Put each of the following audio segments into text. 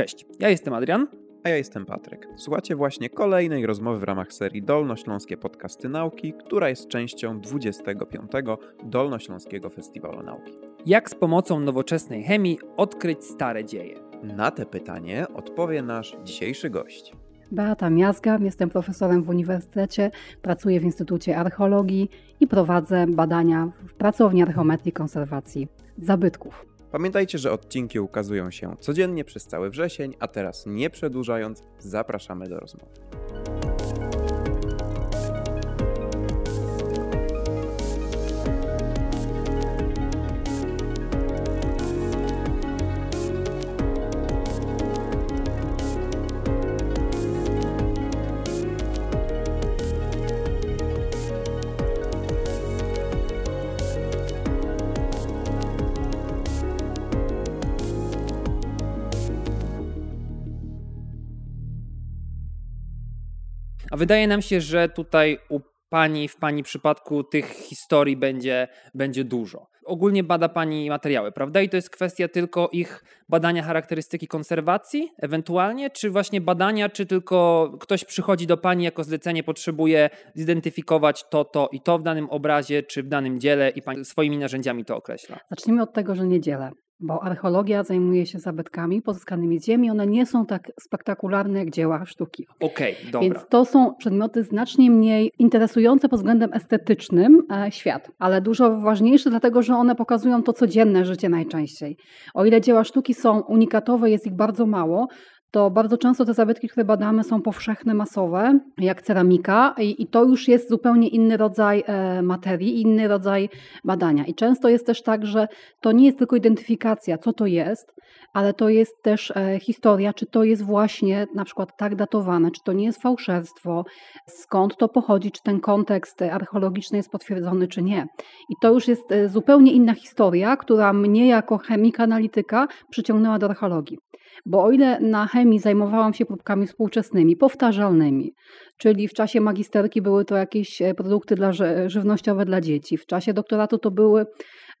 Cześć, ja jestem Adrian. A ja jestem Patryk. Słuchacie właśnie kolejnej rozmowy w ramach serii Dolnośląskie Podcasty Nauki, która jest częścią 25. Dolnośląskiego Festiwalu Nauki. Jak z pomocą nowoczesnej chemii odkryć stare dzieje? Na te pytanie odpowie nasz dzisiejszy gość. Beata Miazga, jestem profesorem w uniwersytecie, pracuję w Instytucie Archeologii i prowadzę badania w pracowni archeometrii konserwacji zabytków. Pamiętajcie, że odcinki ukazują się codziennie przez cały wrzesień, a teraz nie przedłużając, zapraszamy do rozmowy. Wydaje nam się, że tutaj u Pani, w Pani przypadku tych historii będzie, będzie dużo. Ogólnie bada Pani materiały, prawda? I to jest kwestia tylko ich badania charakterystyki konserwacji, ewentualnie, czy właśnie badania, czy tylko ktoś przychodzi do Pani jako zlecenie, potrzebuje zidentyfikować to, to i to w danym obrazie, czy w danym dziele i Pani swoimi narzędziami to określa? Zacznijmy od tego, że nie dzielę bo archeologia zajmuje się zabytkami pozyskanymi z ziemi. One nie są tak spektakularne jak dzieła sztuki. Okej, okay, dobra. Więc to są przedmioty znacznie mniej interesujące pod względem estetycznym e, świat, ale dużo ważniejsze, dlatego że one pokazują to codzienne życie najczęściej. O ile dzieła sztuki są unikatowe, jest ich bardzo mało, to bardzo często te zabytki, które badamy, są powszechne, masowe, jak ceramika, i, i to już jest zupełnie inny rodzaj e, materii, inny rodzaj badania. I często jest też tak, że to nie jest tylko identyfikacja, co to jest, ale to jest też e, historia, czy to jest właśnie na przykład tak datowane, czy to nie jest fałszerstwo, skąd to pochodzi, czy ten kontekst archeologiczny jest potwierdzony, czy nie. I to już jest e, zupełnie inna historia, która mnie jako chemika, analityka przyciągnęła do archeologii. Bo o ile na chemii zajmowałam się próbkami współczesnymi, powtarzalnymi, czyli w czasie magisterki były to jakieś e, produkty dla, żywnościowe dla dzieci, w czasie doktoratu to były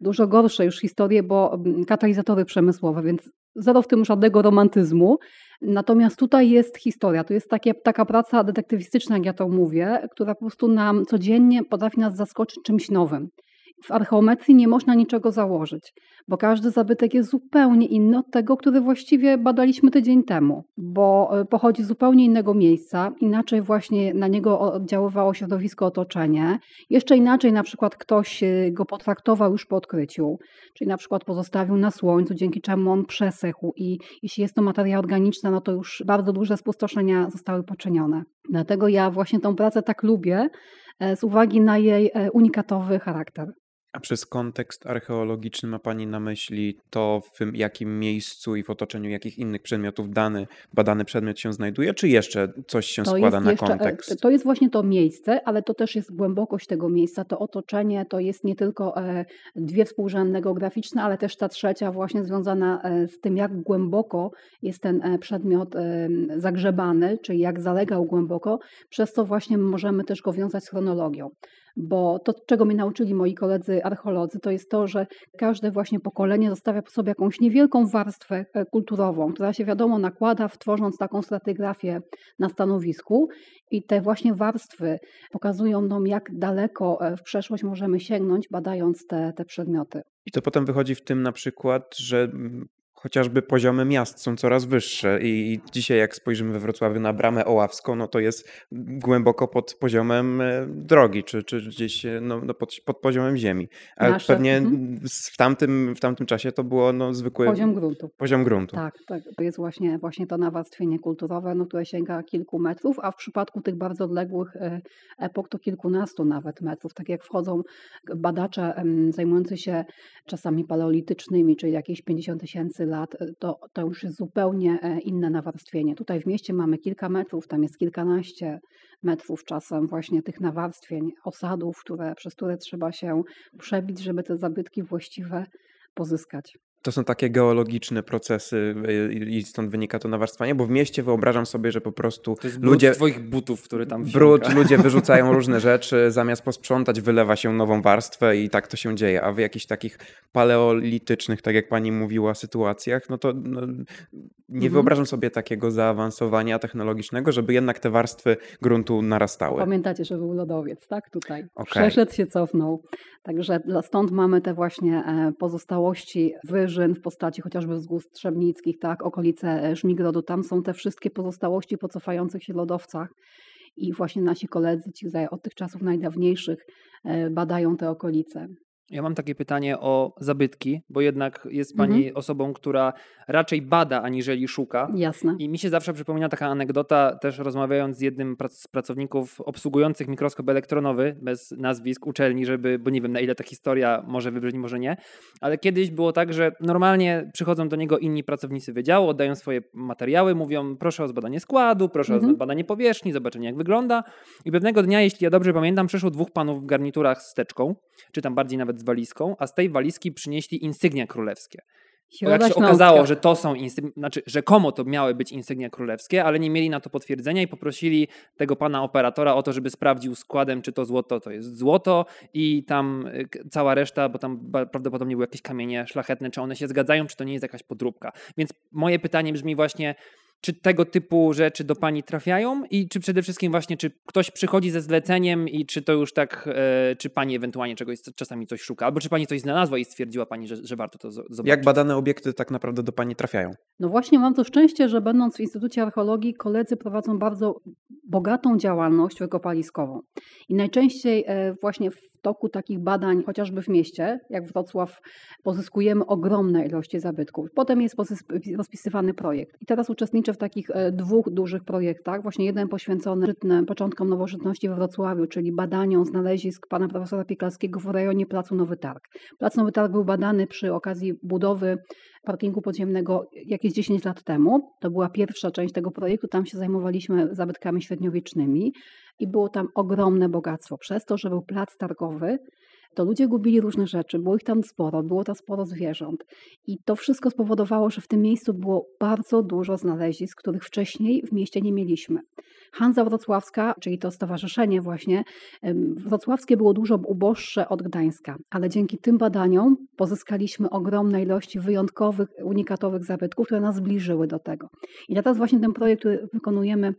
dużo gorsze już historie, bo katalizatory przemysłowe, więc zero w tym żadnego romantyzmu. Natomiast tutaj jest historia, to jest takie, taka praca detektywistyczna, jak ja to mówię, która po prostu nam codziennie potrafi nas zaskoczyć czymś nowym. W archeometrii nie można niczego założyć, bo każdy zabytek jest zupełnie inny od tego, który właściwie badaliśmy tydzień temu, bo e, pochodzi z zupełnie innego miejsca, inaczej właśnie na niego oddziaływało środowisko, otoczenie, jeszcze inaczej na przykład ktoś e, go potraktował już po odkryciu, czyli na przykład pozostawił na słońcu, dzięki czemu on przesechł i jeśli jest to materia organiczna, no to już bardzo duże spustoszenia zostały poczynione. Dlatego ja właśnie tą pracę tak lubię, e, z uwagi na jej unikatowy charakter. A przez kontekst archeologiczny ma Pani na myśli to, w jakim miejscu i w otoczeniu jakich innych przedmiotów dany badany przedmiot się znajduje, czy jeszcze coś się to składa na jeszcze, e, kontekst? To jest właśnie to miejsce, ale to też jest głębokość tego miejsca, to otoczenie, to jest nie tylko e, dwie współrzędne geograficzne, ale też ta trzecia właśnie związana e, z tym, jak głęboko jest ten przedmiot zagrzebany, czyli jak zalegał głęboko, przez co właśnie możemy też go wiązać z chronologią bo to, czego mnie nauczyli moi koledzy archeolodzy, to jest to, że każde właśnie pokolenie zostawia po sobie jakąś niewielką warstwę e, kulturową, która się wiadomo nakłada, tworząc taką stratygrafię na stanowisku i te właśnie warstwy pokazują nam, jak daleko e, w przeszłość możemy sięgnąć, badając te, te przedmioty. I to potem wychodzi w tym na przykład, że mm, chociażby poziomy miast są coraz wyższe i dzisiaj jak spojrzymy we Wrocławiu na bramę Oławską, no to jest głęboko pod poziomem e, drogi, czy, czy gdzieś e, no, no pod, pod, poziomem ziemi. A Nasze, pewnie mhm. w, tamtym, w tamtym czasie to było no, zwykły poziom gruntu. Poziom gruntu. Tak, tak, to jest właśnie, właśnie to nawarstwienie kulturowe, no, które sięga kilku metrów, a w przypadku tych bardzo odległych e, epok to kilkunastu nawet metrów. Tak jak wchodzą badacze zajmujący się czasami paleolitycznymi, czyli jakieś 50 tysięcy lat, e, to, to już jest zupełnie e, inne nawarstwienie. Tutaj w mieście mamy kilka metrów, tam jest kilkanaście metrów czasem właśnie tych nawarstwień, osadów, które, przez które trzeba się przebić, żeby te zabytki właściwe pozyskać. To są takie geologiczne procesy y, i stąd wynika to nawarstwanie, bo w mieście wyobrażam sobie, że po prostu To jest ludzie... brud twoich butów, który tam Brud, wsiąka. ludzie wyrzucają różne rzeczy, zamiast posprzątać, wylewa się nową warstwę i tak to się dzieje. A w jakichś takich paleolitycznych, tak jak pani mówiła, sytuacjach, no to no, nie Mhm. wyobrażam sobie takiego zaawansowania technologicznego, żeby jednak te warstwy gruntu narastały. Pamiętacie, że był lodowiec, tak? Tutaj. Okej. Przeszedł się, cofnął. Także stąd mamy te właśnie e, pozostałości wyżyn w postaci chociażby wzgórz Trzebnickich, tak? Okolice e, Żmigrodu. Tam są te wszystkie pozostałości po cofających się lodowcach. I właśnie nasi koledzy, ci od tych czasów najdawniejszych, e, badają te okolice. Ja mam takie pytanie o zabytki, bo jednak jest pani osobą, która raczej bada, aniżeli szuka. Jasne. I mi się zawsze przypomina taka anegdota, też rozmawiając z jednym z pracowników obsługujących mikroskop elektronowy, bez nazwisk uczelni, żeby, bo nie wiem na ile ta historia może wybrzmi, może nie, ale kiedyś było tak, że normalnie przychodzą do niego inni pracownicy wydziału, oddają swoje materiały, mówią proszę o zbadanie składu, proszę Mhm. o zbadanie powierzchni, zobaczenie jak wygląda. I pewnego dnia, jeśli ja dobrze pamiętam, przyszło dwóch panów w garniturach z teczką, czy tam bardziej nawet z walizką, a z tej walizki przynieśli insygnia królewskie. Bo jak się okazało, że to są, insy- znaczy rzekomo to miały być insygnia królewskie, ale nie mieli na to potwierdzenia i poprosili tego pana operatora o to, żeby sprawdził składem, czy to złoto to jest złoto i tam y, cała reszta, bo tam prawdopodobnie były jakieś kamienie szlachetne, czy one się zgadzają, czy to nie jest jakaś podróbka. Więc moje pytanie brzmi właśnie, czy tego typu rzeczy do pani trafiają i czy przede wszystkim właśnie, czy ktoś przychodzi ze zleceniem i czy to już tak, e, czy pani ewentualnie czegoś czasami coś szuka, albo czy pani coś znalazła i stwierdziła pani, że, że warto to zo- zobaczyć. Jak badane obiekty tak naprawdę do pani trafiają? No właśnie mam to szczęście, że będąc w Instytucie Archeologii, koledzy prowadzą bardzo bogatą działalność wykopaliskową. I najczęściej e, właśnie w toku takich badań, chociażby w mieście, jak Wrocław, pozyskujemy ogromne ilości zabytków. Potem jest rozpisywany projekt. I teraz uczestniczę w takich e, dwóch dużych projektach. Właśnie jeden poświęcony początkom nowożytności we Wrocławiu, czyli badaniom znalezisk pana profesora Piekarskiego w rejonie Placu Nowy Targ. Plac Nowy Targ był badany przy okazji budowy parkingu podziemnego jakieś 10 lat temu. To była pierwsza część tego projektu. Tam się zajmowaliśmy zabytkami średniowiecznymi i było tam ogromne bogactwo. Przez to, że był plac targowy, to ludzie gubili różne rzeczy, było ich tam sporo, było tam sporo zwierząt. I to wszystko spowodowało, że w tym miejscu było bardzo dużo znalezisk, których wcześniej w mieście nie mieliśmy. Hanza Wrocławska, czyli to stowarzyszenie właśnie, wrocławskie było dużo uboższe od Gdańska, ale dzięki tym badaniom pozyskaliśmy ogromne ilości wyjątkowych, unikatowych zabytków, które nas zbliżyły do tego. I teraz właśnie ten projekt, który wykonujemy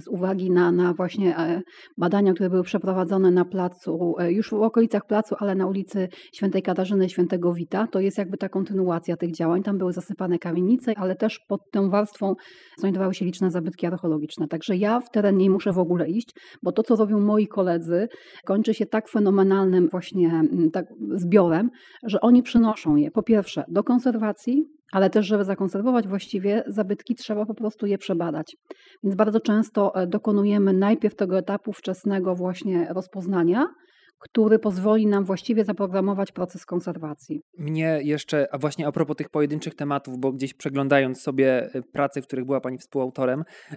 z uwagi na, na właśnie e, badania, które były przeprowadzone na placu, e, już w okolicach placu, ale na ulicy Świętej Katarzyny Świętego Wita, to jest jakby ta kontynuacja tych działań. Tam były zasypane kamienice, ale też pod tą warstwą znajdowały się liczne zabytki archeologiczne. Także ja w teren nie muszę w ogóle iść, bo to, co robią moi koledzy, kończy się tak fenomenalnym właśnie mm, tak zbiorem, że oni przynoszą je po pierwsze do konserwacji, ale też, żeby zakonserwować właściwie zabytki, trzeba po prostu je przebadać. Więc bardzo często e, dokonujemy najpierw tego etapu wczesnego właśnie rozpoznania, który pozwoli nam właściwie zaprogramować proces konserwacji. Mnie jeszcze, a właśnie a propos tych pojedynczych tematów, bo gdzieś przeglądając sobie e, prace, w których była pani współautorem, e,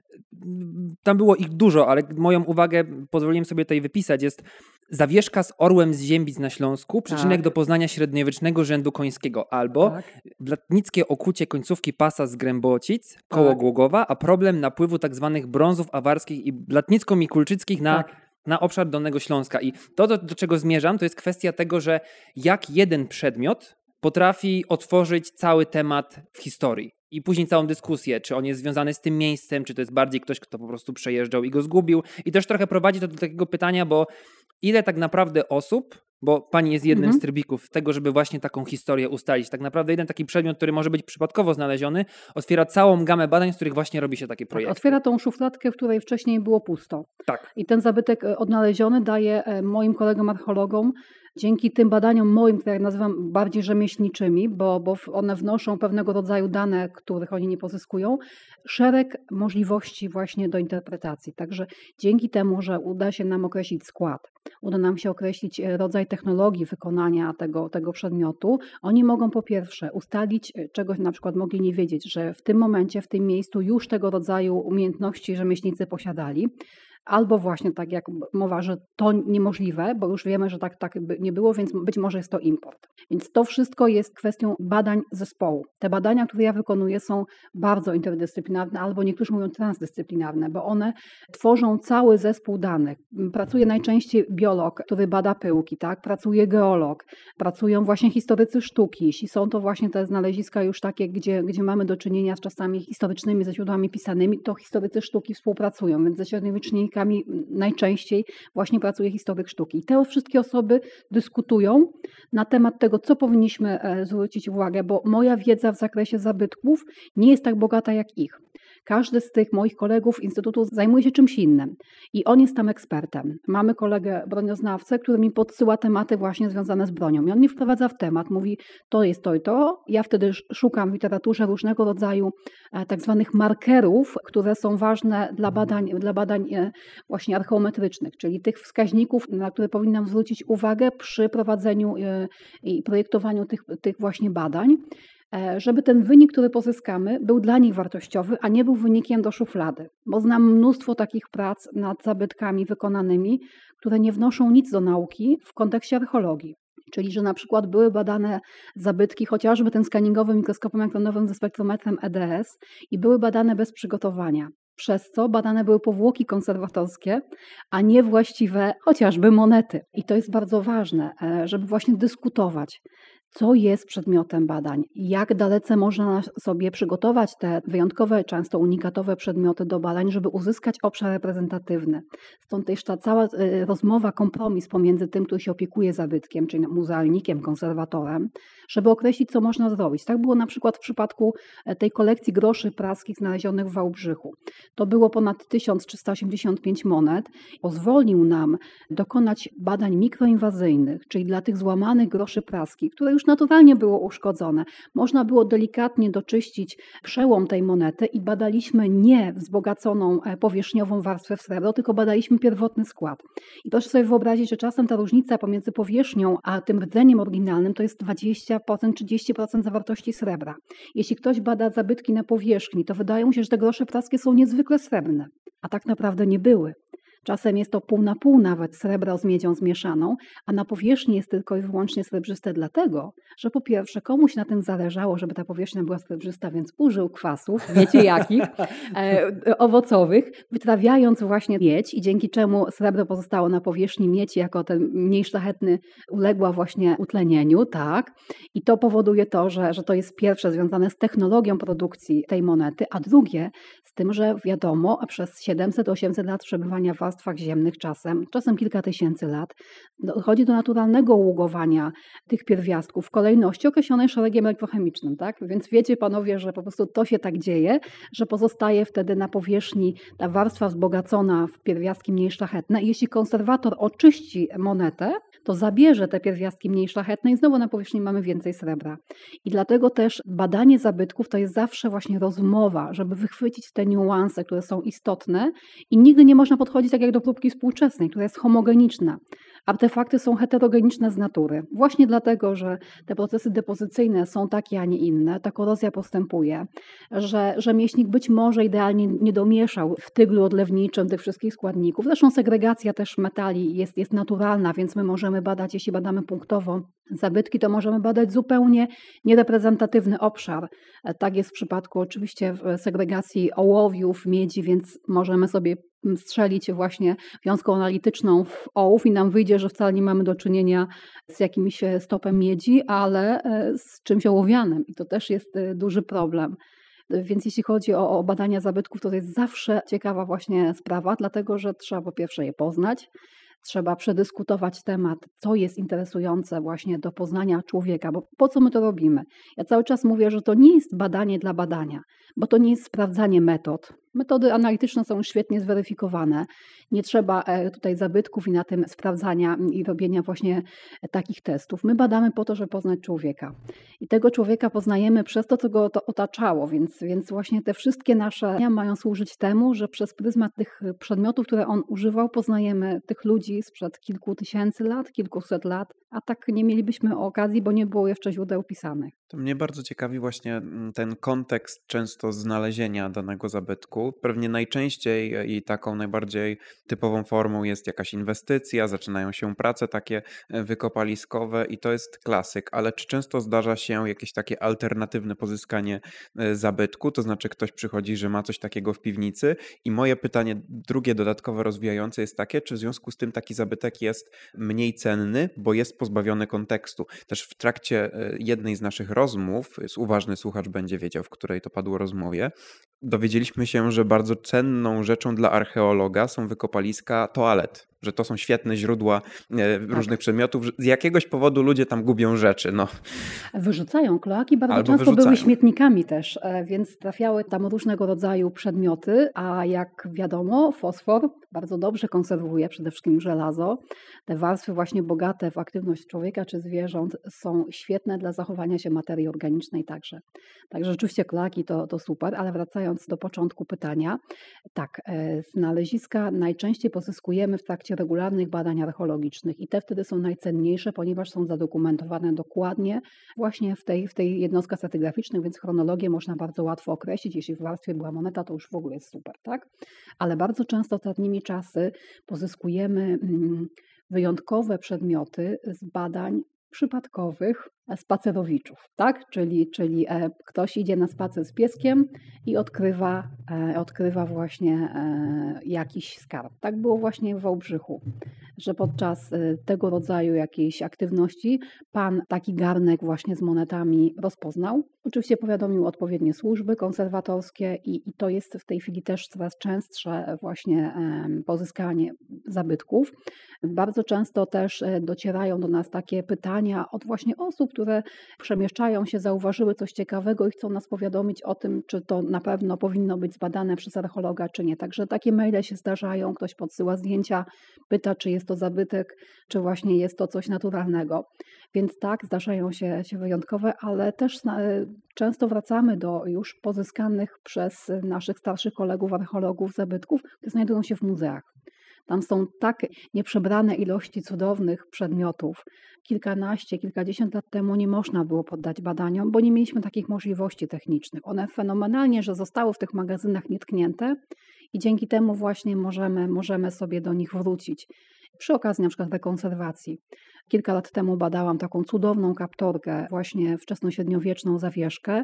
tam było ich dużo, ale moją uwagę pozwoliłem sobie tutaj wypisać, jest zawieszka z orłem z Ziębic na Śląsku, przyczynek Tak. do poznania średniowiecznego rzędu końskiego, albo Tak. blatnickie okucie końcówki pasa z Grębocic koło Tak. Głogowa, a problem napływu tak zwanych brązów awarskich i blatnicko-mikulczyckich na Tak. Na obszar Dolnego Śląska. I to, do, do czego zmierzam, to jest kwestia tego, że jak jeden przedmiot potrafi otworzyć cały temat w historii. I później całą dyskusję, czy on jest związany z tym miejscem, czy to jest bardziej ktoś, kto po prostu przejeżdżał i go zgubił. I też trochę prowadzi to do takiego pytania, bo ile tak naprawdę osób, bo pani jest jednym Mhm. z trybików tego, żeby właśnie taką historię ustalić. Tak naprawdę jeden taki przedmiot, który może być przypadkowo znaleziony, otwiera całą gamę badań, z których właśnie robi się takie Tak, projekty. otwiera tą szufladkę, w której wcześniej było pusto. Tak. I ten zabytek e, odnaleziony daje e, moim kolegom archeologom, dzięki tym badaniom moim, które nazywam bardziej rzemieślniczymi, bo, bo one wnoszą pewnego rodzaju dane, których oni nie pozyskują, szereg możliwości właśnie do interpretacji. Także dzięki temu, że uda się nam określić skład, uda nam się określić e, rodzaj technologii wykonania tego, tego przedmiotu, oni mogą po pierwsze ustalić, e, czegoś na przykład mogli nie wiedzieć, że w tym momencie, w tym miejscu już tego rodzaju umiejętności rzemieślnicy posiadali, albo właśnie tak jak mowa, że to niemożliwe, bo już wiemy, że tak, tak nie było, więc być może jest to import. Więc to wszystko jest kwestią badań zespołu. Te badania, które ja wykonuję, są bardzo interdyscyplinarne, albo niektórzy mówią transdyscyplinarne, bo one tworzą cały zespół danych. Pracuje najczęściej biolog, który bada pyłki, tak? pracuje geolog, pracują właśnie historycy sztuki, jeśli są to właśnie te znaleziska już takie, gdzie, gdzie mamy do czynienia z czasami historycznymi, ze źródłami pisanymi, to historycy sztuki współpracują, więc ze najczęściej właśnie pracuje historyk sztuki. I te wszystkie osoby dyskutują na temat tego, co powinniśmy e, zwrócić uwagę, bo moja wiedza w zakresie zabytków nie jest tak bogata jak ich. Każdy z tych moich kolegów instytutu zajmuje się czymś innym i on jest tam ekspertem. Mamy kolegę bronioznawcę, który mi podsyła tematy właśnie związane z bronią i on mnie wprowadza w temat, mówi to jest to i to. Ja wtedy szukam w literaturze różnego rodzaju e, tak zwanych markerów, które są ważne dla badań, dla badań e, właśnie archeometrycznych, czyli tych wskaźników, na które powinnam zwrócić uwagę przy prowadzeniu e, i projektowaniu tych, tych właśnie badań. E, żeby ten wynik, który pozyskamy, był dla nich wartościowy, a nie był wynikiem do szuflady. Bo znam mnóstwo takich prac nad zabytkami wykonanymi, które nie wnoszą nic do nauki w kontekście archeologii. Czyli, że na przykład były badane zabytki chociażby tym skaningowym mikroskopem ekranowym ze spektrometrem EDS i były badane bez przygotowania przez co badane były powłoki konserwatorskie, a nie właściwe chociażby monety. I to jest bardzo ważne, e, żeby właśnie dyskutować co jest przedmiotem badań, jak dalece można sobie przygotować te wyjątkowe, często unikatowe przedmioty do badań, żeby uzyskać obszar reprezentatywny. Stąd też ta cała y, rozmowa, kompromis pomiędzy tym, który się opiekuje zabytkiem, czyli muzealnikiem, konserwatorem, żeby określić, co można zrobić. Tak było na przykład w przypadku e, tej kolekcji groszy praskich znalezionych w Wałbrzychu. To było ponad 1385 monet. Pozwolił nam dokonać badań mikroinwazyjnych, czyli dla tych złamanych groszy praskich, które już naturalnie było uszkodzone. Można było delikatnie doczyścić przełom tej monety i badaliśmy nie wzbogaconą e, powierzchniową warstwę w srebro, tylko badaliśmy pierwotny skład. I proszę sobie wyobrazić, że czasem ta różnica pomiędzy powierzchnią a tym rdzeniem oryginalnym to jest 20%, 30% zawartości srebra. Jeśli ktoś bada zabytki na powierzchni, to wydaje mu się, że te grosze praskie są niezwykle srebrne, a tak naprawdę nie były. Czasem jest to pół na pół nawet srebro z miedzią zmieszaną, a na powierzchni jest tylko i wyłącznie srebrzyste dlatego, że po pierwsze komuś na tym zależało, żeby ta powierzchnia była srebrzysta, więc użył kwasów, wiecie jakich, e, owocowych, wytrawiając właśnie miedź i dzięki czemu srebro pozostało na powierzchni miedzi jako ten mniej szlachetny uległa właśnie utlenieniu, tak. I to powoduje to, że, że to jest pierwsze związane z technologią produkcji tej monety, a drugie z tym, że wiadomo, przez 700-800 lat przebywania w warstwach ziemnych czasem, czasem kilka tysięcy lat, dochodzi do naturalnego ługowania tych pierwiastków w kolejności określonej szeregiem elektrochemicznym. Tak? Więc wiecie panowie, że po prostu to się tak dzieje, że pozostaje wtedy na powierzchni ta warstwa wzbogacona w pierwiastki mniej szlachetne. I jeśli konserwator oczyści monetę, to zabierze te pierwiastki mniej szlachetne i znowu na powierzchni mamy więcej srebra. I dlatego też badanie zabytków to jest zawsze właśnie rozmowa, żeby wychwycić te niuanse, które są istotne i nigdy nie można podchodzić tak jak do próbki współczesnej, która jest homogeniczna. Artefakty są heterogeniczne z natury. Właśnie dlatego, że te procesy depozycyjne są takie, a nie inne, ta korozja postępuje, że rzemieślnik być może idealnie nie domieszał w tyglu odlewniczym tych wszystkich składników. Zresztą segregacja też metali jest, jest naturalna, więc my możemy badać, jeśli badamy punktowo zabytki, to możemy badać zupełnie niereprezentatywny obszar. Tak jest w przypadku oczywiście segregacji ołowiów, miedzi, więc możemy sobie strzelić właśnie wiązką analityczną w ołów i nam wyjdzie, że wcale nie mamy do czynienia z jakimś e, stopem miedzi, ale e, z czymś ołowianym i to też jest e, duży problem. Więc jeśli chodzi o, o badania zabytków, to, to jest zawsze ciekawa właśnie sprawa, dlatego że trzeba po pierwsze je poznać, trzeba przedyskutować temat, co jest interesujące właśnie do poznania człowieka, bo po co my to robimy? Ja cały czas mówię, że to nie jest badanie dla badania, bo to nie jest sprawdzanie metod, Metody analityczne są świetnie zweryfikowane. Nie trzeba e, tutaj zabytków i na tym sprawdzania i robienia właśnie takich testów. My badamy po to, żeby poznać człowieka. I tego człowieka poznajemy przez to, co go to otaczało, więc, więc właśnie te wszystkie nasze mają służyć temu, że przez pryzmat tych przedmiotów, które on używał, poznajemy tych ludzi sprzed kilku tysięcy lat, kilkuset lat, a tak nie mielibyśmy okazji, bo nie było jeszcze źródeł pisanych. To mnie bardzo ciekawi właśnie mm, ten kontekst często znalezienia danego zabytku. Pewnie najczęściej e, i taką najbardziej typową formą jest jakaś inwestycja, zaczynają się prace takie e, wykopaliskowe i to jest klasyk, ale czy często zdarza się jakieś takie alternatywne pozyskanie e, zabytku, to znaczy ktoś przychodzi, że ma coś takiego w piwnicy i moje pytanie drugie dodatkowe rozwijające jest takie, czy w związku z tym taki zabytek jest mniej cenny, bo jest pozbawiony kontekstu. Też w trakcie jednej z naszych rozmów, uważny słuchacz będzie wiedział, w której to padło rozmowie, dowiedzieliśmy się, że bardzo cenną rzeczą dla archeologa są wykopaliska toalet że to są świetne źródła e, tak. różnych przedmiotów. Z jakiegoś powodu ludzie tam gubią rzeczy. No. Wyrzucają. Kloaki bardzo Albo często wyrzucają. były śmietnikami też, e, więc trafiały tam różnego rodzaju przedmioty, a jak wiadomo, fosfor bardzo dobrze konserwuje przede wszystkim żelazo. Te warstwy właśnie bogate w aktywność człowieka czy zwierząt są świetne dla zachowania się materii organicznej także. Także rzeczywiście kloaki to, to super, ale wracając do początku pytania, tak, e, znaleziska najczęściej pozyskujemy w trakcie regularnych badań archeologicznych i te wtedy są najcenniejsze, ponieważ są zadokumentowane dokładnie właśnie w tej, w tej jednostkach stratigraficznych, więc chronologię można bardzo łatwo określić. Jeśli w warstwie była moneta, to już w ogóle jest super, tak? Ale bardzo często ostatnimi czasy pozyskujemy mm, wyjątkowe przedmioty z badań przypadkowych spacerowiczów, tak? Czyli, czyli e, ktoś idzie na spacer z pieskiem i odkrywa, e, odkrywa właśnie e, jakiś skarb. Tak było właśnie w Wałbrzychu, że podczas tego rodzaju jakiejś aktywności pan taki garnek właśnie z monetami rozpoznał. Oczywiście powiadomił odpowiednie służby konserwatorskie i, i to jest w tej chwili też coraz częstsze właśnie pozyskanie zabytków. Bardzo często też docierają do nas takie pytania od właśnie osób, które przemieszczają się, zauważyły coś ciekawego i chcą nas powiadomić o tym, czy to na pewno powinno być zbadane przez archeologa, czy nie. Także takie maile się zdarzają, ktoś podsyła zdjęcia, pyta, czy jest to zabytek, czy właśnie jest to coś naturalnego. Więc tak, zdarzają się, się wyjątkowe, ale też często wracamy do już pozyskanych przez naszych starszych kolegów archeologów zabytków, które znajdują się w muzeach. Tam są tak nieprzebrane ilości cudownych przedmiotów. Kilkanaście, kilkadziesiąt lat temu nie można było poddać badaniom, bo nie mieliśmy takich możliwości technicznych. One fenomenalnie, że zostały w tych magazynach nietknięte i dzięki temu właśnie możemy, możemy sobie do nich wrócić. Przy okazji na przykład rekonserwacji. Kilka lat temu badałam taką cudowną kaptorkę, właśnie wczesnośredniowieczną zawieszkę,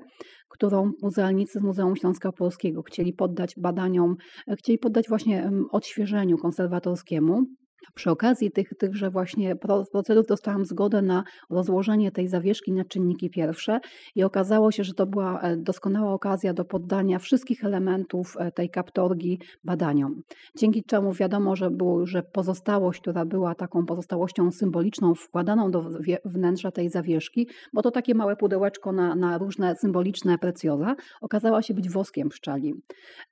którą muzealnicy z Muzeum Śląska Polskiego chcieli poddać badaniom, chcieli poddać właśnie odświeżeniu konserwatorskiemu. Przy okazji tych, tychże właśnie procedur dostałam zgodę na rozłożenie tej zawieszki na czynniki pierwsze i okazało się, że to była e, doskonała okazja do poddania wszystkich elementów e, tej kaptorgi badaniom. Dzięki czemu wiadomo, że było, że pozostałość, która była taką pozostałością symboliczną wkładaną do wnętrza tej zawieszki, bo to takie małe pudełeczko na, na różne symboliczne precjoza, okazała się być woskiem pszczeli.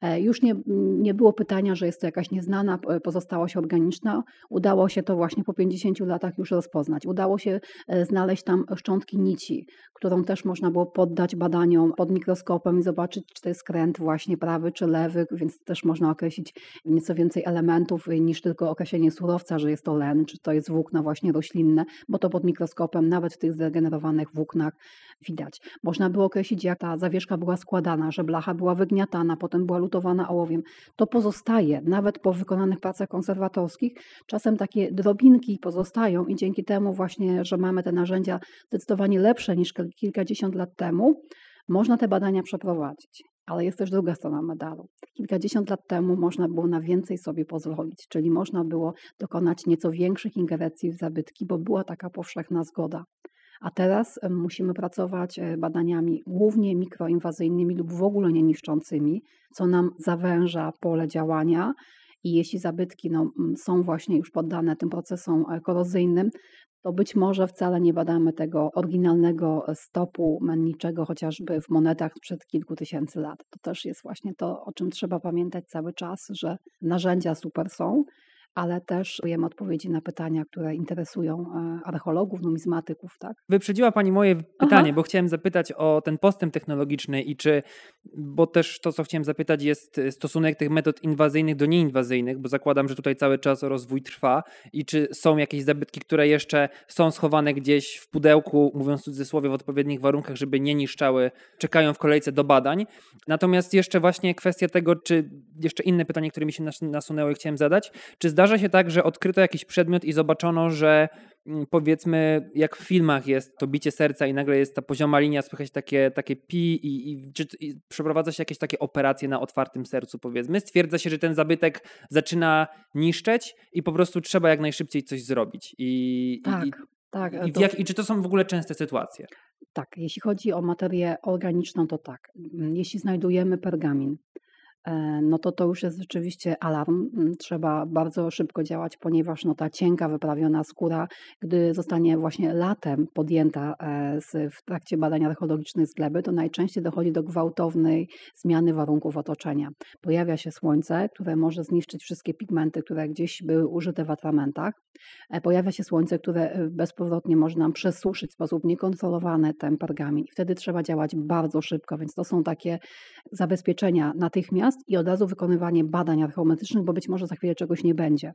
E, już nie, nie było pytania, że jest to jakaś nieznana pozostałość organiczna, Udało się to właśnie po 50 latach już rozpoznać. Udało się e, znaleźć tam szczątki nici, którą też można było poddać badaniom pod mikroskopem i zobaczyć, czy to jest skręt właśnie prawy czy lewy, więc też można określić nieco więcej elementów niż tylko określenie surowca, że jest to len, czy to jest włókna właśnie roślinne, bo to pod mikroskopem nawet w tych zregenerowanych włóknach widać. Można było określić, jak ta zawieszka była składana, że blacha była wygniatana, potem była lutowana ołowiem. To pozostaje nawet po wykonanych pracach konserwatorskich. Czasem takie drobinki pozostają i dzięki temu właśnie, że mamy te narzędzia zdecydowanie lepsze niż kilkadziesiąt lat temu, można te badania przeprowadzić. Ale jest też druga strona medalu. Kilkadziesiąt lat temu można było na więcej sobie pozwolić, czyli można było dokonać nieco większych ingerencji w zabytki, bo była taka powszechna zgoda. A teraz musimy pracować e, badaniami głównie mikroinwazyjnymi lub w ogóle nie niszczącymi, co nam zawęża pole działania. I jeśli zabytki no, są właśnie już poddane tym procesom e, korozyjnym, to być może wcale nie badamy tego oryginalnego stopu menniczego, chociażby w monetach sprzed kilku tysięcy lat. To też jest właśnie to, o czym trzeba pamiętać cały czas, że narzędzia super są, ale też dajemy odpowiedzi na pytania, które interesują e, archeologów, numizmatyków. Tak? Wyprzedziła Pani moje pytanie, Aha. bo chciałem zapytać o ten postęp technologiczny i czy, bo też to, co chciałem zapytać, jest stosunek tych metod inwazyjnych do nieinwazyjnych, bo zakładam, że tutaj cały czas rozwój trwa i czy są jakieś zabytki, które jeszcze są schowane gdzieś w pudełku, mówiąc w cudzysłowie, w odpowiednich warunkach, żeby nie niszczały, czekają w kolejce do badań. Natomiast jeszcze właśnie kwestia tego, czy jeszcze inne pytanie, które mi się nasunęło i chciałem zadać, czy zdarza się tak, że odkryto jakiś przedmiot i zobaczono, że mm, powiedzmy, jak w filmach jest to bicie serca i nagle jest ta pozioma linia, słychać takie, takie pi i, i, i przeprowadza się jakieś takie operacje na otwartym sercu, powiedzmy. Stwierdza się, że ten zabytek zaczyna niszczeć i po prostu trzeba jak najszybciej coś zrobić. I, tak. i, tak, I, to... jak, I, czy to są w ogóle częste sytuacje? Tak, jeśli chodzi o materię organiczną, to tak. Jeśli znajdujemy pergamin, no to to już jest rzeczywiście alarm. Mm, trzeba bardzo szybko działać, ponieważ no ta cienka, wyprawiona skóra, gdy zostanie właśnie latem podjęta e, z, w trakcie badań archeologicznych z gleby, to najczęściej dochodzi do gwałtownej zmiany warunków otoczenia. Pojawia się słońce, które może zniszczyć wszystkie pigmenty, które gdzieś były użyte w atramentach. E, pojawia się słońce, które bezpowrotnie może nam przesuszyć w sposób niekontrolowany ten pergamin. I wtedy trzeba działać bardzo szybko, więc to są takie zabezpieczenia natychmiast i od razu wykonywanie badań archeometrycznych, bo być może za chwilę czegoś nie będzie.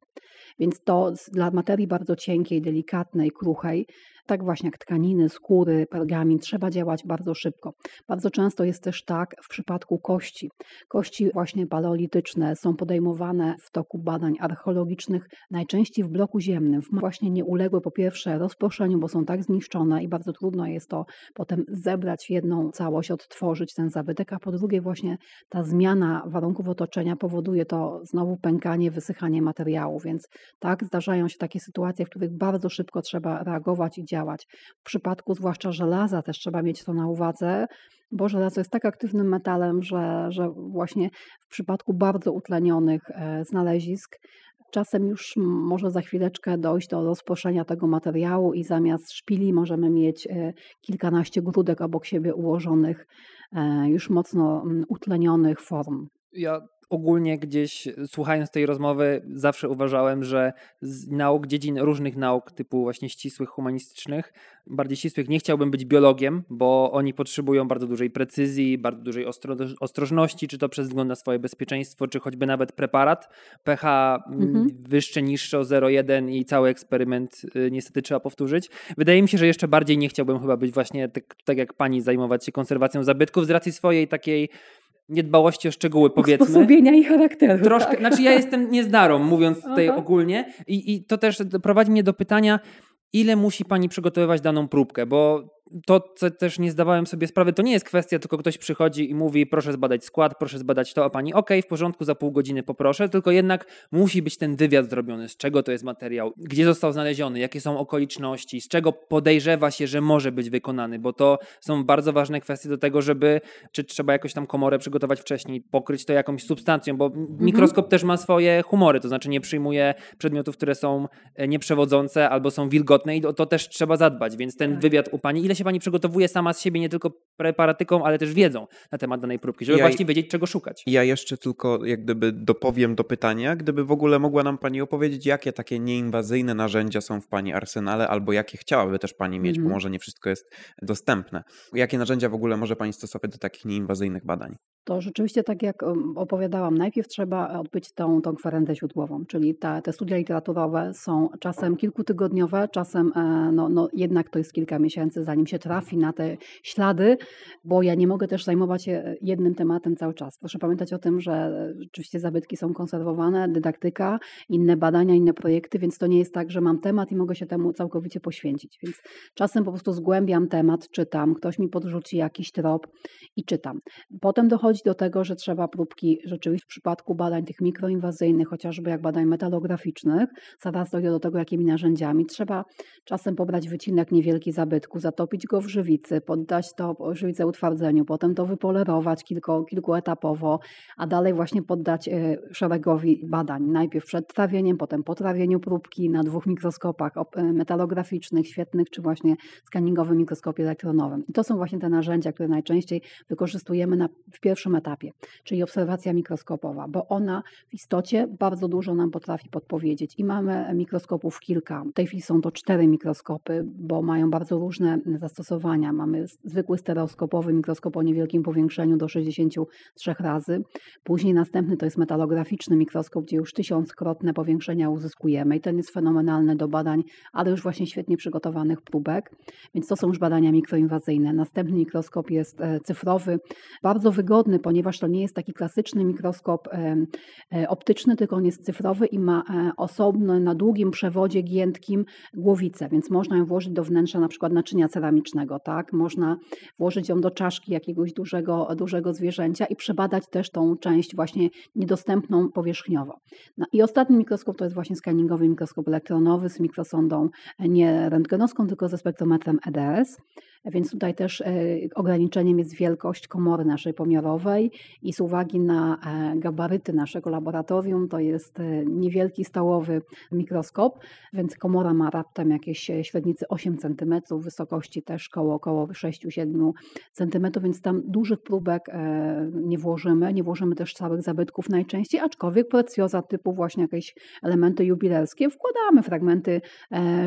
Więc to dla materii bardzo cienkiej, delikatnej, kruchej tak właśnie jak tkaniny, skóry, pergamin, trzeba działać bardzo szybko. Bardzo często jest też tak w przypadku kości. Kości właśnie paleolityczne są podejmowane w toku badań archeologicznych, najczęściej w bloku ziemnym. Właśnie nie uległy po pierwsze rozproszeniu, bo są tak zniszczone i bardzo trudno jest to potem zebrać w jedną całość, odtworzyć ten zabytek, a po drugie właśnie ta zmiana warunków otoczenia powoduje to znowu pękanie, wysychanie materiału, więc tak zdarzają się takie sytuacje, w których bardzo szybko trzeba reagować i działać. W przypadku zwłaszcza żelaza też trzeba mieć to na uwadze, bo żelazo jest tak aktywnym metalem, że, że właśnie w przypadku bardzo utlenionych e, znalezisk czasem już może za chwileczkę dojść do rozproszenia tego materiału i zamiast szpili możemy mieć e, kilkanaście grudek obok siebie ułożonych, e, już mocno utlenionych form. Ja ogólnie gdzieś słuchając tej rozmowy zawsze uważałem, że z nauk, dziedzin różnych nauk typu właśnie ścisłych, humanistycznych, bardziej ścisłych nie chciałbym być biologiem, bo oni potrzebują bardzo dużej precyzji, bardzo dużej ostro ostrożności, czy to przez wzgląd na swoje bezpieczeństwo, czy choćby nawet preparat. pH mm, mhm. wyższe, niższe o 0,1 i cały eksperyment y, niestety trzeba powtórzyć. Wydaje mi się, że jeszcze bardziej nie chciałbym chyba być właśnie tak, tak jak pani zajmować się konserwacją zabytków z racji swojej takiej niedbałości o szczegóły, powiedzmy. Usposobienia i charakteru. Troszkę, tak? znaczy ja jestem niezdarą, mówiąc tutaj Aha. ogólnie I, i to też prowadzi mnie do pytania, ile musi pani przygotowywać daną próbkę, bo to, co też nie zdawałem sobie sprawy, to nie jest kwestia, tylko ktoś przychodzi i mówi, proszę zbadać skład, proszę zbadać to, a pani, ok, w porządku, za pół godziny poproszę, tylko jednak musi być ten wywiad zrobiony, z czego to jest materiał, gdzie został znaleziony, jakie są okoliczności, z czego podejrzewa się, że może być wykonany, bo to są bardzo ważne kwestie do tego, żeby, czy trzeba jakoś tam komorę przygotować wcześniej, pokryć to jakąś substancją, bo mhm. mikroskop też ma swoje humory, to znaczy nie przyjmuje przedmiotów, które są e, nieprzewodzące albo są wilgotne i o to też trzeba zadbać, więc ten tak. wywiad u pani, ile się pani przygotowuje sama z siebie nie tylko preparatyką, ale też wiedzą na temat danej próbki, żeby ja, właśnie wiedzieć, czego szukać. Ja jeszcze tylko jak gdyby dopowiem do pytania, gdyby w ogóle mogła nam pani opowiedzieć, jakie takie nieinwazyjne narzędzia są w pani arsenale, albo jakie chciałaby też pani mieć, mm. bo mhm. może nie wszystko jest dostępne. Jakie narzędzia w ogóle może pani stosować do takich nieinwazyjnych badań? To rzeczywiście, tak jak opowiadałam, najpierw trzeba odbyć tą, tą kwerendę źródłową, czyli te, te studia literaturowe są czasem kilkutygodniowe, czasem e, no, no, jednak to jest kilka miesięcy, zanim się trafi na te ślady, bo ja nie mogę też zajmować się jednym tematem cały czas. Proszę pamiętać o tym, że rzeczywiście zabytki są konserwowane, dydaktyka, inne badania, inne projekty, więc to nie jest tak, że mam temat i mogę się temu całkowicie poświęcić. Więc czasem po prostu zgłębiam temat, czytam, ktoś mi podrzuci jakiś trop i czytam. Potem dochodzi do tego, że trzeba próbki rzeczywiście w przypadku badań tych mikroinwazyjnych, chociażby jak badań metalograficznych, zaraz dojdę do tego, jakimi narzędziami. Trzeba czasem pobrać wycinek niewielki zabytku, zatopić go w żywicy, poddać to uprzywice utwardzeniu, potem to wypolerować kilku, kilkuetapowo, a dalej właśnie poddać e, szeregowi badań. Najpierw przed trawieniem, potem po trawieniu próbki na dwóch mikroskopach e, metalograficznych, świetnych, czy właśnie skaningowym mikroskopie elektronowym. I to są właśnie te narzędzia, które najczęściej wykorzystujemy na, w pierwszym etapie, czyli obserwacja mikroskopowa, bo ona w istocie bardzo dużo nam potrafi podpowiedzieć. I mamy mikroskopów kilka. W tej chwili są to cztery mikroskopy, bo mają bardzo różne zastosowania. Mamy zwykły stereoskopowy mikroskop o niewielkim powiększeniu do 63 razy. Później następny to jest metalograficzny mikroskop, gdzie już tysiąckrotne powiększenia uzyskujemy i ten jest fenomenalny do badań, ale już właśnie świetnie przygotowanych próbek. Więc to są już badania mikroinwazyjne. Następny mikroskop jest e, cyfrowy, bardzo wygodny, ponieważ to nie jest taki klasyczny mikroskop e, e, optyczny, tylko on jest cyfrowy i ma osobno na długim przewodzie giętkim głowicę, więc można ją włożyć do wnętrza na przykład naczynia ceramicznego, tak? Można włożyć ją do czaszki jakiegoś dużego, dużego zwierzęcia i przebadać też tą część właśnie niedostępną powierzchniowo. No I ostatni mikroskop to jest właśnie skaningowy mikroskop elektronowy z mikrosondą nie rentgenowską, tylko ze spektrometrem EDS. Więc tutaj też e, ograniczeniem jest wielkość komory naszej pomiarowej i z uwagi na e, gabaryty naszego laboratorium, to jest e, niewielki stołowy mikroskop, więc komora ma raptem jakieś średnicy 8 cm, wysokości też koło około 6-7 cm, więc tam dużych próbek nie włożymy, nie włożymy też całych zabytków najczęściej, aczkolwiek precjoza typu właśnie jakieś elementy jubilerskie wkładamy fragmenty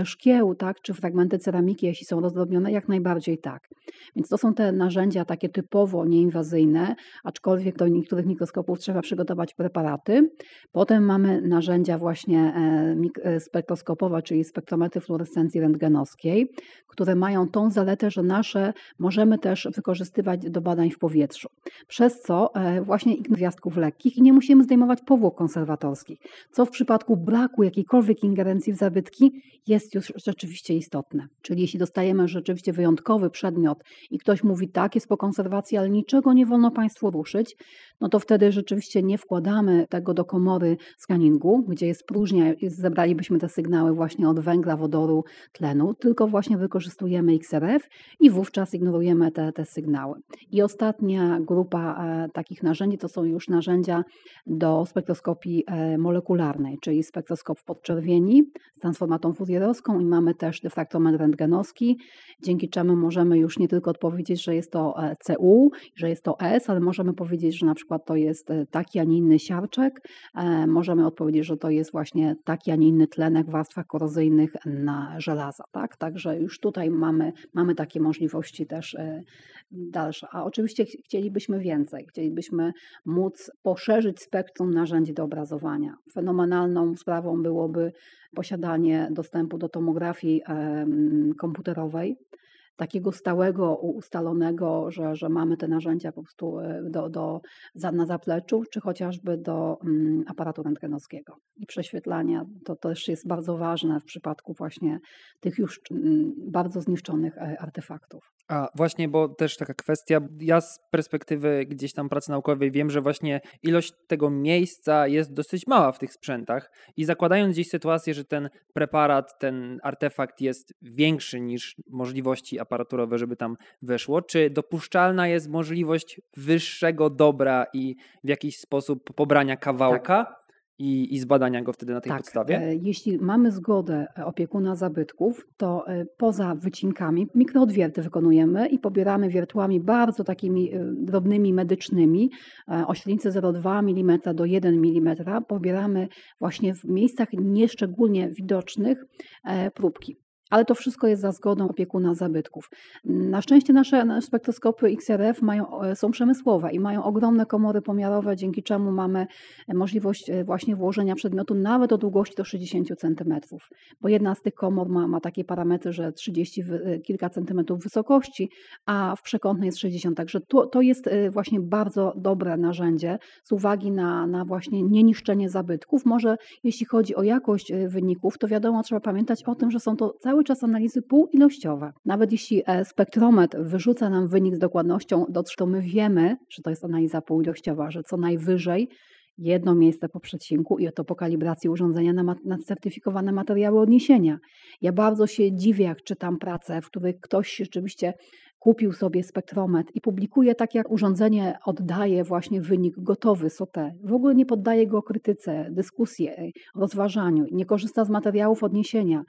szkieł, tak, czy fragmenty ceramiki, jeśli są rozdrobnione, jak najbardziej bardziej tak. Więc to są te narzędzia takie typowo nieinwazyjne, aczkolwiek do niektórych mikroskopów trzeba przygotować preparaty. Potem mamy narzędzia właśnie e, e, spektroskopowe, czyli spektrometry fluorescencji rentgenowskiej, które mają tą zaletę, że nasze możemy też wykorzystywać do badań w powietrzu. Przez co e, właśnie gwiazdków lekkich i nie musimy zdejmować powłok konserwatorskich, co w przypadku braku jakiejkolwiek ingerencji w zabytki jest już rzeczywiście istotne. Czyli jeśli dostajemy rzeczywiście wyjątkowy przedmiot i ktoś mówi tak, jest po konserwacji, ale niczego nie wolno Państwu ruszyć, no to wtedy rzeczywiście nie wkładamy tego do komory skaningu, gdzie jest próżnia i zebralibyśmy te sygnały właśnie od węgla, wodoru, tlenu, tylko właśnie wykorzystujemy XRF i wówczas ignorujemy te, te sygnały. I ostatnia grupa e, takich narzędzi to są już narzędzia do spektroskopii e, molekularnej, czyli spektroskop podczerwieni z transformatą furierowską i mamy też dyfraktometr rentgenowski, dzięki czemu możemy już nie tylko odpowiedzieć, że jest to e, CU, że jest to S, ale możemy powiedzieć, że na przykład to jest e, taki, a nie inny siarczek. E, możemy odpowiedzieć, że to jest właśnie taki, a nie inny tlenek w warstwach korozyjnych na żelaza. Tak? Także już tutaj mamy, mamy takie możliwości też dalsze. A oczywiście chcielibyśmy więcej. Chcielibyśmy móc poszerzyć spektrum narzędzi do obrazowania. Fenomenalną sprawą byłoby posiadanie dostępu do tomografii komputerowej takiego stałego, ustalonego, że, że mamy te narzędzia po prostu e, do, do, na zapleczu, czy chociażby do mm, aparatu rentgenowskiego. I prześwietlania to też jest bardzo ważne w przypadku właśnie tych już mm, bardzo zniszczonych e, artefaktów. A właśnie, bo też taka kwestia, ja z perspektywy gdzieś tam pracy naukowej wiem, że właśnie ilość tego miejsca jest dosyć mała w tych sprzętach i zakładając gdzieś sytuację, że ten preparat, ten artefakt jest większy niż możliwości aparaturowe, żeby tam weszło, czy dopuszczalna jest możliwość wyższego dobra i w jakiś sposób pobrania kawałka? Tak i, i zbadania go wtedy na tej tak, podstawie? E, jeśli mamy zgodę e, opiekuna zabytków, to e, poza wycinkami mikroodwierty wykonujemy i pobieramy wiertłami bardzo takimi drobnymi medycznymi, o średnicy 0,2 mm do 1 mm, pobieramy właśnie w miejscach nieszczególnie widocznych próbki ale to wszystko jest za zgodą opiekuna zabytków. Na szczęście nasze spektroskopy XRF mają, e, są przemysłowe i mają ogromne komory pomiarowe, dzięki czemu mamy e, możliwość e, właśnie włożenia przedmiotu nawet o długości do 60 cm, bo jedna z tych komor ma, ma takie parametry, że 30 kilka centymetrów wysokości, a w przekątnej jest 60, także to, to jest właśnie bardzo dobre narzędzie z uwagi na, na właśnie nieniszczenie zabytków. Może jeśli chodzi o jakość wyników, to wiadomo, trzeba pamiętać o tym, że są to cały cały czas analizy półoilościowe. Nawet jeśli e, spektrometr wyrzuca nam wynik z dokładnością, to my wiemy, że to jest analiza półoilościowa, że co najwyżej jedno miejsce po przecinku i to po kalibracji urządzenia na, na certyfikowane materiały odniesienia. Ja bardzo się dziwię, jak czytam prace, w których ktoś rzeczywiście kupił sobie spektrometr i publikuje tak, jak urządzenie oddaje właśnie wynik gotowy, SOTE. W ogóle nie poddaje go krytyce, dyskusji, rozważaniu, nie korzysta z materiałów odniesienia.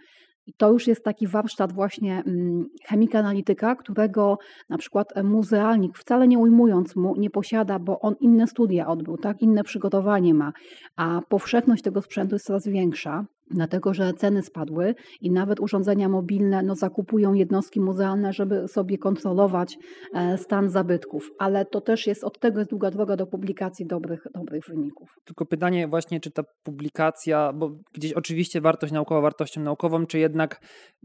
I to już jest taki warsztat właśnie mm, chemika analityka, którego na przykład muzealnik, wcale nie ujmując mu, nie posiada, bo on inne studia odbył, tak, inne przygotowanie ma, a powszechność tego sprzętu jest coraz większa dlatego że ceny spadły i nawet urządzenia mobilne no, zakupują jednostki muzealne, żeby sobie kontrolować e, stan zabytków. Ale to też jest, od tego jest długa droga do publikacji dobrych, dobrych wyników. Tylko pytanie właśnie, czy ta publikacja, bo gdzieś oczywiście wartość naukowa wartością naukową, czy jednak,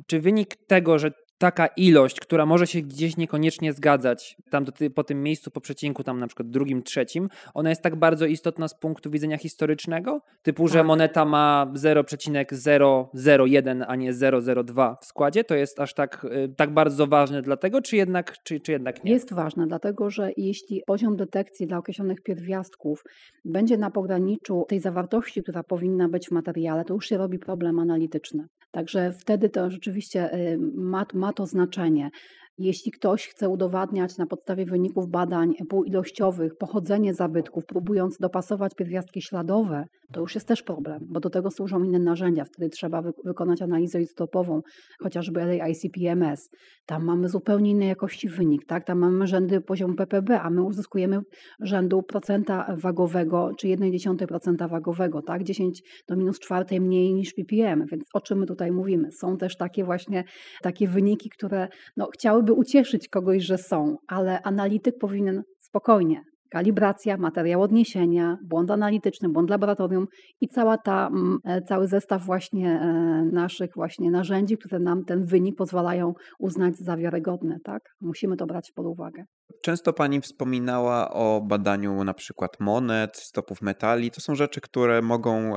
czy wynik tego, że taka ilość, która może się gdzieś niekoniecznie zgadzać, tam do, po tym miejscu, po przecinku, tam na przykład drugim, trzecim, ona jest tak bardzo istotna z punktu widzenia historycznego, typu, tak. że moneta ma 0,001, a nie 0,02 w składzie, to jest aż tak, y, tak bardzo ważne dlatego, czy jednak, czy, czy jednak nie? Jest ważne, dlatego że jeśli poziom detekcji dla określonych pierwiastków będzie na pograniczu tej zawartości, która powinna być w materiale, to już się robi problem analityczny. Także wtedy to rzeczywiście y, ma, ma to znaczenie. Jeśli ktoś chce udowadniać na podstawie wyników badań półilościowych pochodzenie zabytków, próbując dopasować pierwiastki śladowe, to już jest też problem, bo do tego służą inne narzędzia. Wtedy trzeba wy wykonać analizę izotopową, chociażby LAICPMS. Tam mamy zupełnie innej jakości wynik, tak? Tam mamy rzędy poziomu PPB, a my uzyskujemy rzędu procenta wagowego, czy 1,1% wagowego, tak? 10 do minus czwartej mniej niż ppm, więc o czym my tutaj mówimy? Są też takie właśnie takie wyniki, które no, chciałyby ucieszyć kogoś, że są, ale analityk powinien spokojnie kalibracja, materiał odniesienia, błąd analityczny, błąd laboratorium i cała ta, mm, e, cały zestaw właśnie e, naszych właśnie narzędzi, które nam ten wynik pozwalają uznać za wiarygodne. Tak? Musimy to brać pod uwagę. Często Pani wspominała o badaniu na przykład monet, stopów metali. To są rzeczy, które mogą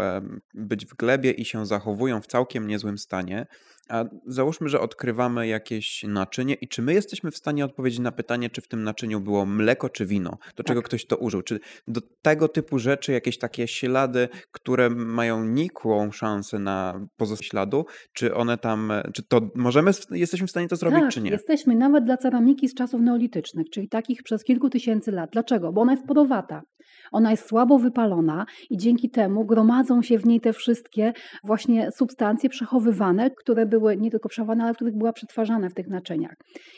być w glebie i się zachowują w całkiem niezłym stanie. A załóżmy, że odkrywamy jakieś naczynie i czy my jesteśmy w stanie odpowiedzieć na pytanie, czy w tym naczyniu było mleko czy wino, do czego tak. ktoś to użył? Czy do tego typu rzeczy, jakieś takie ślady, które mają nikłą szansę na pozostanie śladu, czy one tam, czy to możemy, jesteśmy w stanie to zrobić, tak, czy nie? jesteśmy nawet dla ceramiki z czasów neolitycznych, czyli takich przez kilku tysięcy lat. Dlaczego? Bo ona jest podowata. Ona jest słabo wypalona i dzięki temu gromadzą się w niej te wszystkie właśnie substancje przechowywane, które były nie tylko przechowywane, ale których była przetwarzane w tych naczyniach.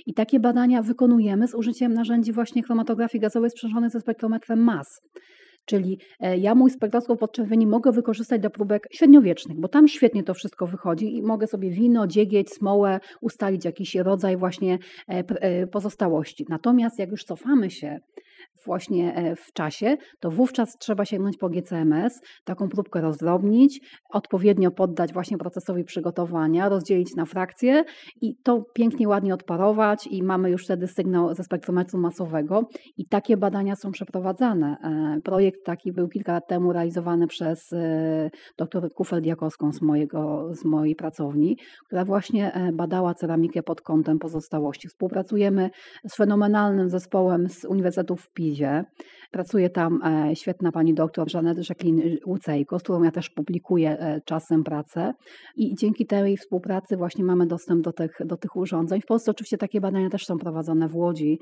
I takie badania wykonujemy z użyciem narzędzi właśnie chromatografii gazowej sprzężonej ze spektrometrem MAS. Czyli e, ja mój spektroskop podczerwieni mogę wykorzystać do próbek średniowiecznych, bo tam świetnie to wszystko wychodzi i mogę sobie wino, dziegieć, smołę, ustalić jakiś rodzaj właśnie e, e, pozostałości. Natomiast jak już cofamy się właśnie e, w czasie, to wówczas trzeba sięgnąć po GCMS, taką próbkę rozdrobnić, odpowiednio poddać właśnie procesowi przygotowania, rozdzielić na frakcje i to pięknie, ładnie odparować i mamy już wtedy sygnał ze spektrometru masowego i takie badania są przeprowadzane. E, projekt taki był kilka lat temu realizowany przez e, dr Kufel-Diakowską z, mojego, z mojej pracowni, która właśnie badała ceramikę pod kątem pozostałości. Współpracujemy z fenomenalnym zespołem z Uniwersytetu Pizie. Pracuje tam e, świetna pani doktor Żanet Jacqueline Łucejko, z którą ja też publikuję e, czasem pracę. I dzięki tej współpracy właśnie mamy dostęp do tych, do tych urządzeń. W Polsce oczywiście takie badania też są prowadzone w Łodzi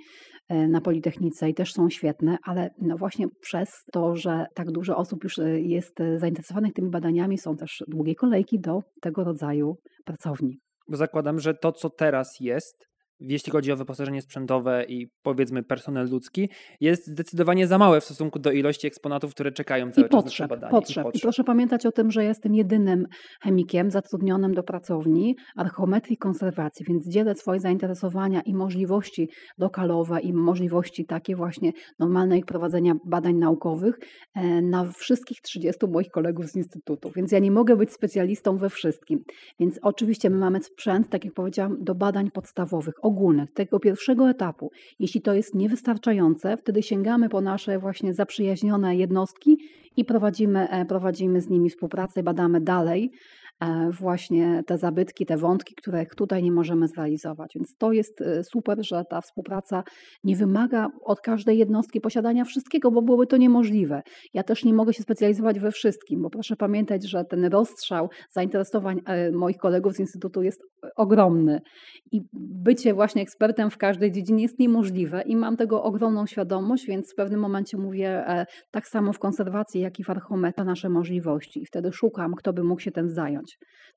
e, na Politechnice i też są świetne, ale no właśnie przez to, że tak dużo osób już jest zainteresowanych tymi badaniami, są też długie kolejki do tego rodzaju pracowni. Bo zakładam, że to, co teraz jest, jeśli chodzi o wyposażenie sprzętowe i powiedzmy personel ludzki, jest zdecydowanie za małe w stosunku do ilości eksponatów, które czekają cały I czas potrzeb, na badanie. Potrzeb. I, potrzeb. I proszę pamiętać o tym, że jestem jedynym chemikiem zatrudnionym do pracowni archeometrii konserwacji, więc dzielę swoje zainteresowania i możliwości lokalowe i możliwości takie właśnie normalnej prowadzenia badań naukowych e, na wszystkich 30 moich kolegów z Instytutu. Więc ja nie mogę być specjalistą we wszystkim. Więc oczywiście my mamy sprzęt, tak jak powiedziałam, do badań podstawowych, ogólnych, tego pierwszego etapu. Jeśli to jest niewystarczające, wtedy sięgamy po nasze właśnie zaprzyjaźnione jednostki i prowadzimy, e, prowadzimy z nimi współpracę, badamy dalej właśnie te zabytki, te wątki, których tutaj nie możemy zrealizować. Więc to jest e, super, że ta współpraca nie wymaga od każdej jednostki posiadania wszystkiego, bo byłoby to niemożliwe. Ja też nie mogę się specjalizować we wszystkim, bo proszę pamiętać, że ten rozstrzał zainteresowań moich kolegów z Instytutu jest ogromny i bycie właśnie ekspertem w każdej dziedzinie jest niemożliwe i mam tego ogromną świadomość, więc w pewnym momencie mówię tak samo w konserwacji, jak i w archometra nasze możliwości i wtedy szukam, kto by mógł się tym zająć.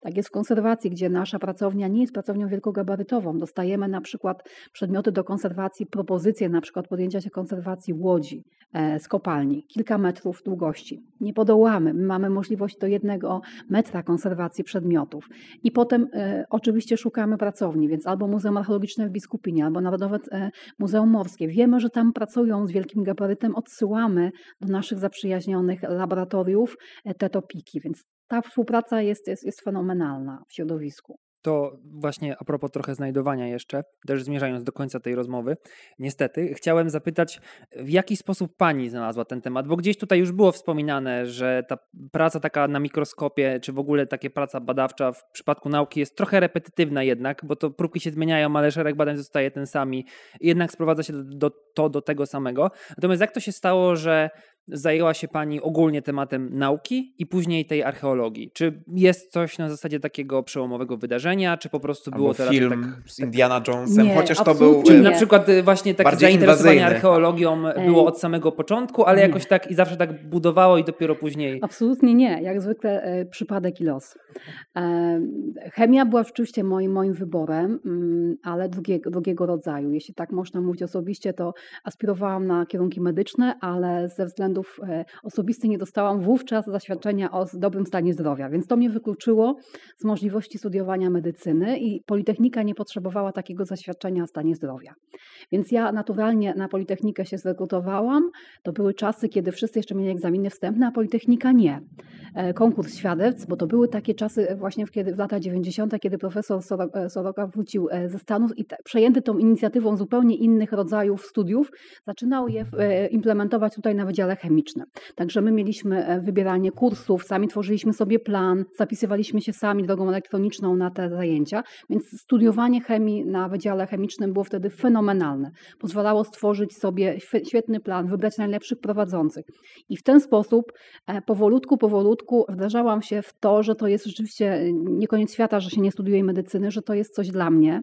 Tak jest w konserwacji, gdzie nasza pracownia nie jest pracownią wielkogabarytową. Dostajemy na przykład przedmioty do konserwacji, propozycje na przykład podjęcia się konserwacji łodzi e, z kopalni, kilka metrów długości. Nie podołamy. My mamy możliwość do jednego metra konserwacji przedmiotów. I potem e, oczywiście szukamy pracowni, więc albo Muzeum Archeologiczne w Biskupinie, albo Narodowe e, Muzeum Morskie. Wiemy, że tam pracują z wielkim gabarytem, odsyłamy do naszych zaprzyjaźnionych laboratoriów e, te topiki, więc ta współpraca jest, jest, jest fenomenalna w środowisku. To właśnie a propos trochę znajdowania jeszcze, też zmierzając do końca tej rozmowy, niestety, chciałem zapytać, w jaki sposób pani znalazła ten temat? Bo gdzieś tutaj już było wspominane, że ta praca taka na mikroskopie, czy w ogóle takie praca badawcza w przypadku nauki jest trochę repetytywna jednak, bo to próbki się zmieniają, ale szereg badań zostaje ten sami. Jednak sprowadza się do, do, to do tego samego. Natomiast jak to się stało, że zajęła się Pani ogólnie tematem nauki i później tej archeologii. Czy jest coś na zasadzie takiego przełomowego wydarzenia, czy po prostu było Albo to film tak, z Indiana Jonesem, Nie, chociaż to absolutnie był... Czy na przykład y, właśnie takie zainteresowanie inwazyjny. archeologią było od samego początku, ale Nie. jakoś tak i zawsze tak budowało i dopiero później... Absolutnie nie, jak zwykle e, przypadek i los. E, Chemia była rzeczywiście moim, moim wyborem, mm, ale drugiego, drugiego rodzaju. Jeśli tak można mówić osobiście, to aspirowałam na kierunki medyczne, ale ze względów e, osobistych nie dostałam wówczas zaświadczenia o dobrym stanie zdrowia, więc to mnie wykluczyło z możliwości studiowania medycyny i Politechnika nie potrzebowała takiego zaświadczenia o stanie zdrowia. Więc ja naturalnie na Politechnikę się zrekrutowałam. To były czasy, kiedy wszyscy jeszcze mieli egzaminy wstępne, a Politechnika nie. E, Konkurs świadectw, bo to były takie czasy właśnie w, kiedy, w latach 90., kiedy profesor Soro- e, Soroka wrócił e, ze Stanów i przejęty tą inicjatywą zupełnie innych rodzajów studiów, zaczynał je e, implementować tutaj na Wydziale Chemicznym. Także my mieliśmy e, wybieranie kursów, sami tworzyliśmy sobie plan, zapisywaliśmy się sami drogą elektroniczną na te zajęcia, więc studiowanie chemii na Wydziale Chemicznym było wtedy fenomenalne. Pozwalało stworzyć sobie świe- świetny plan, wybrać najlepszych prowadzących. I w ten sposób e, powolutku, powolutku wdrażałam się w to, że to jest rzeczywiście e, nie koniec świata, że się nie studiuje medycyny, że to jest coś dla mnie.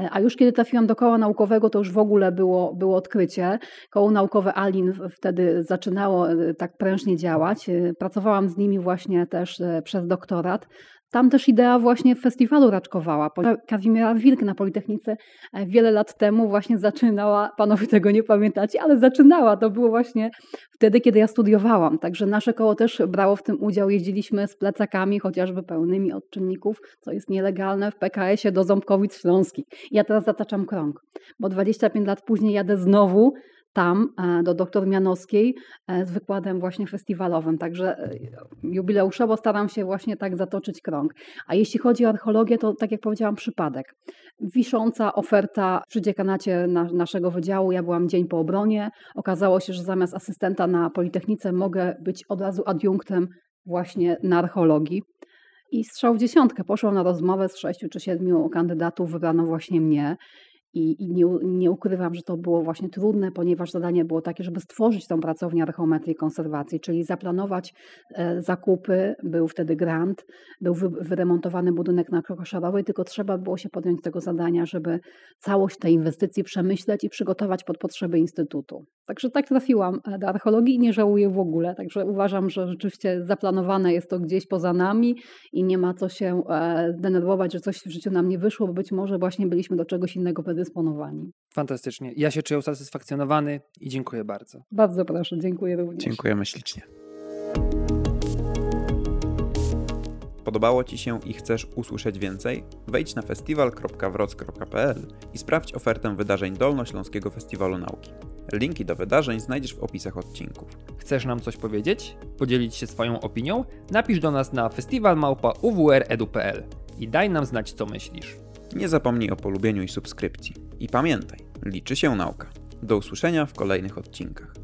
E, A już kiedy trafiłam do koła naukowego, to już w ogóle było, było odkrycie. Koło naukowe ALIN wtedy zaczynało e, tak prężnie działać. E, Pracowałam z nimi właśnie też przez doktorat. Tam też idea właśnie festiwalu raczkowała. Kazimiera Wilk na Politechnice e, wiele lat temu właśnie zaczynała, panowie tego nie pamiętacie, ale zaczynała. To było właśnie wtedy, kiedy ja studiowałam. Także nasze koło też brało w tym udział. Jeździliśmy z plecakami, chociażby pełnymi odczynników, co jest nielegalne w PKS-ie do Ząbkowic Śląskich. Ja teraz zataczam krąg, bo 25 lat później jadę znowu tam e, do doktor Mianowskiej e, z wykładem właśnie festiwalowym. Także e, jubileuszowo staram się właśnie tak zatoczyć krąg. A jeśli chodzi o archeologię, to tak jak powiedziałam, przypadek. Wisząca oferta przy dziekanacie na, naszego wydziału, ja byłam dzień po obronie. Okazało się, że zamiast asystenta na Politechnice mogę być od razu adiunktem właśnie na archeologii. I strzał w dziesiątkę. Poszłam na rozmowę z sześciu czy siedmiu kandydatów, wybrano właśnie mnie. I, i nie, nie ukrywam, że to było właśnie trudne, ponieważ zadanie było takie, żeby stworzyć tą pracownię archeometrii i konserwacji, czyli zaplanować e, zakupy. Był wtedy grant, był wy, wyremontowany budynek na Krokoszarowej, tylko trzeba było się podjąć tego zadania, żeby całość tej inwestycji przemyśleć i przygotować pod potrzeby Instytutu. Także tak trafiłam e, do archeologii i nie żałuję w ogóle. Także uważam, że rzeczywiście zaplanowane jest to gdzieś poza nami i nie ma co się e, zdenerwować, że coś w życiu nam nie wyszło, bo być może właśnie byliśmy do czegoś innego predysponowani. Fantastycznie. Ja się czuję usatysfakcjonowany i dziękuję bardzo. Bardzo proszę, dziękuję również. Dziękujemy ślicznie. Podobało Ci się i chcesz usłyszeć więcej? Wejdź na festiwal.wroc.pl i sprawdź ofertę wydarzeń Dolnośląskiego Festiwalu Nauki. Linki do wydarzeń znajdziesz w opisach odcinków. Chcesz nam coś powiedzieć? Podzielić się swoją opinią? Napisz do nas na festiwalmałpa.uwredu.pl i daj nam znać, co myślisz. Nie zapomnij o polubieniu i subskrypcji. I pamiętaj, liczy się nauka. Do usłyszenia w kolejnych odcinkach.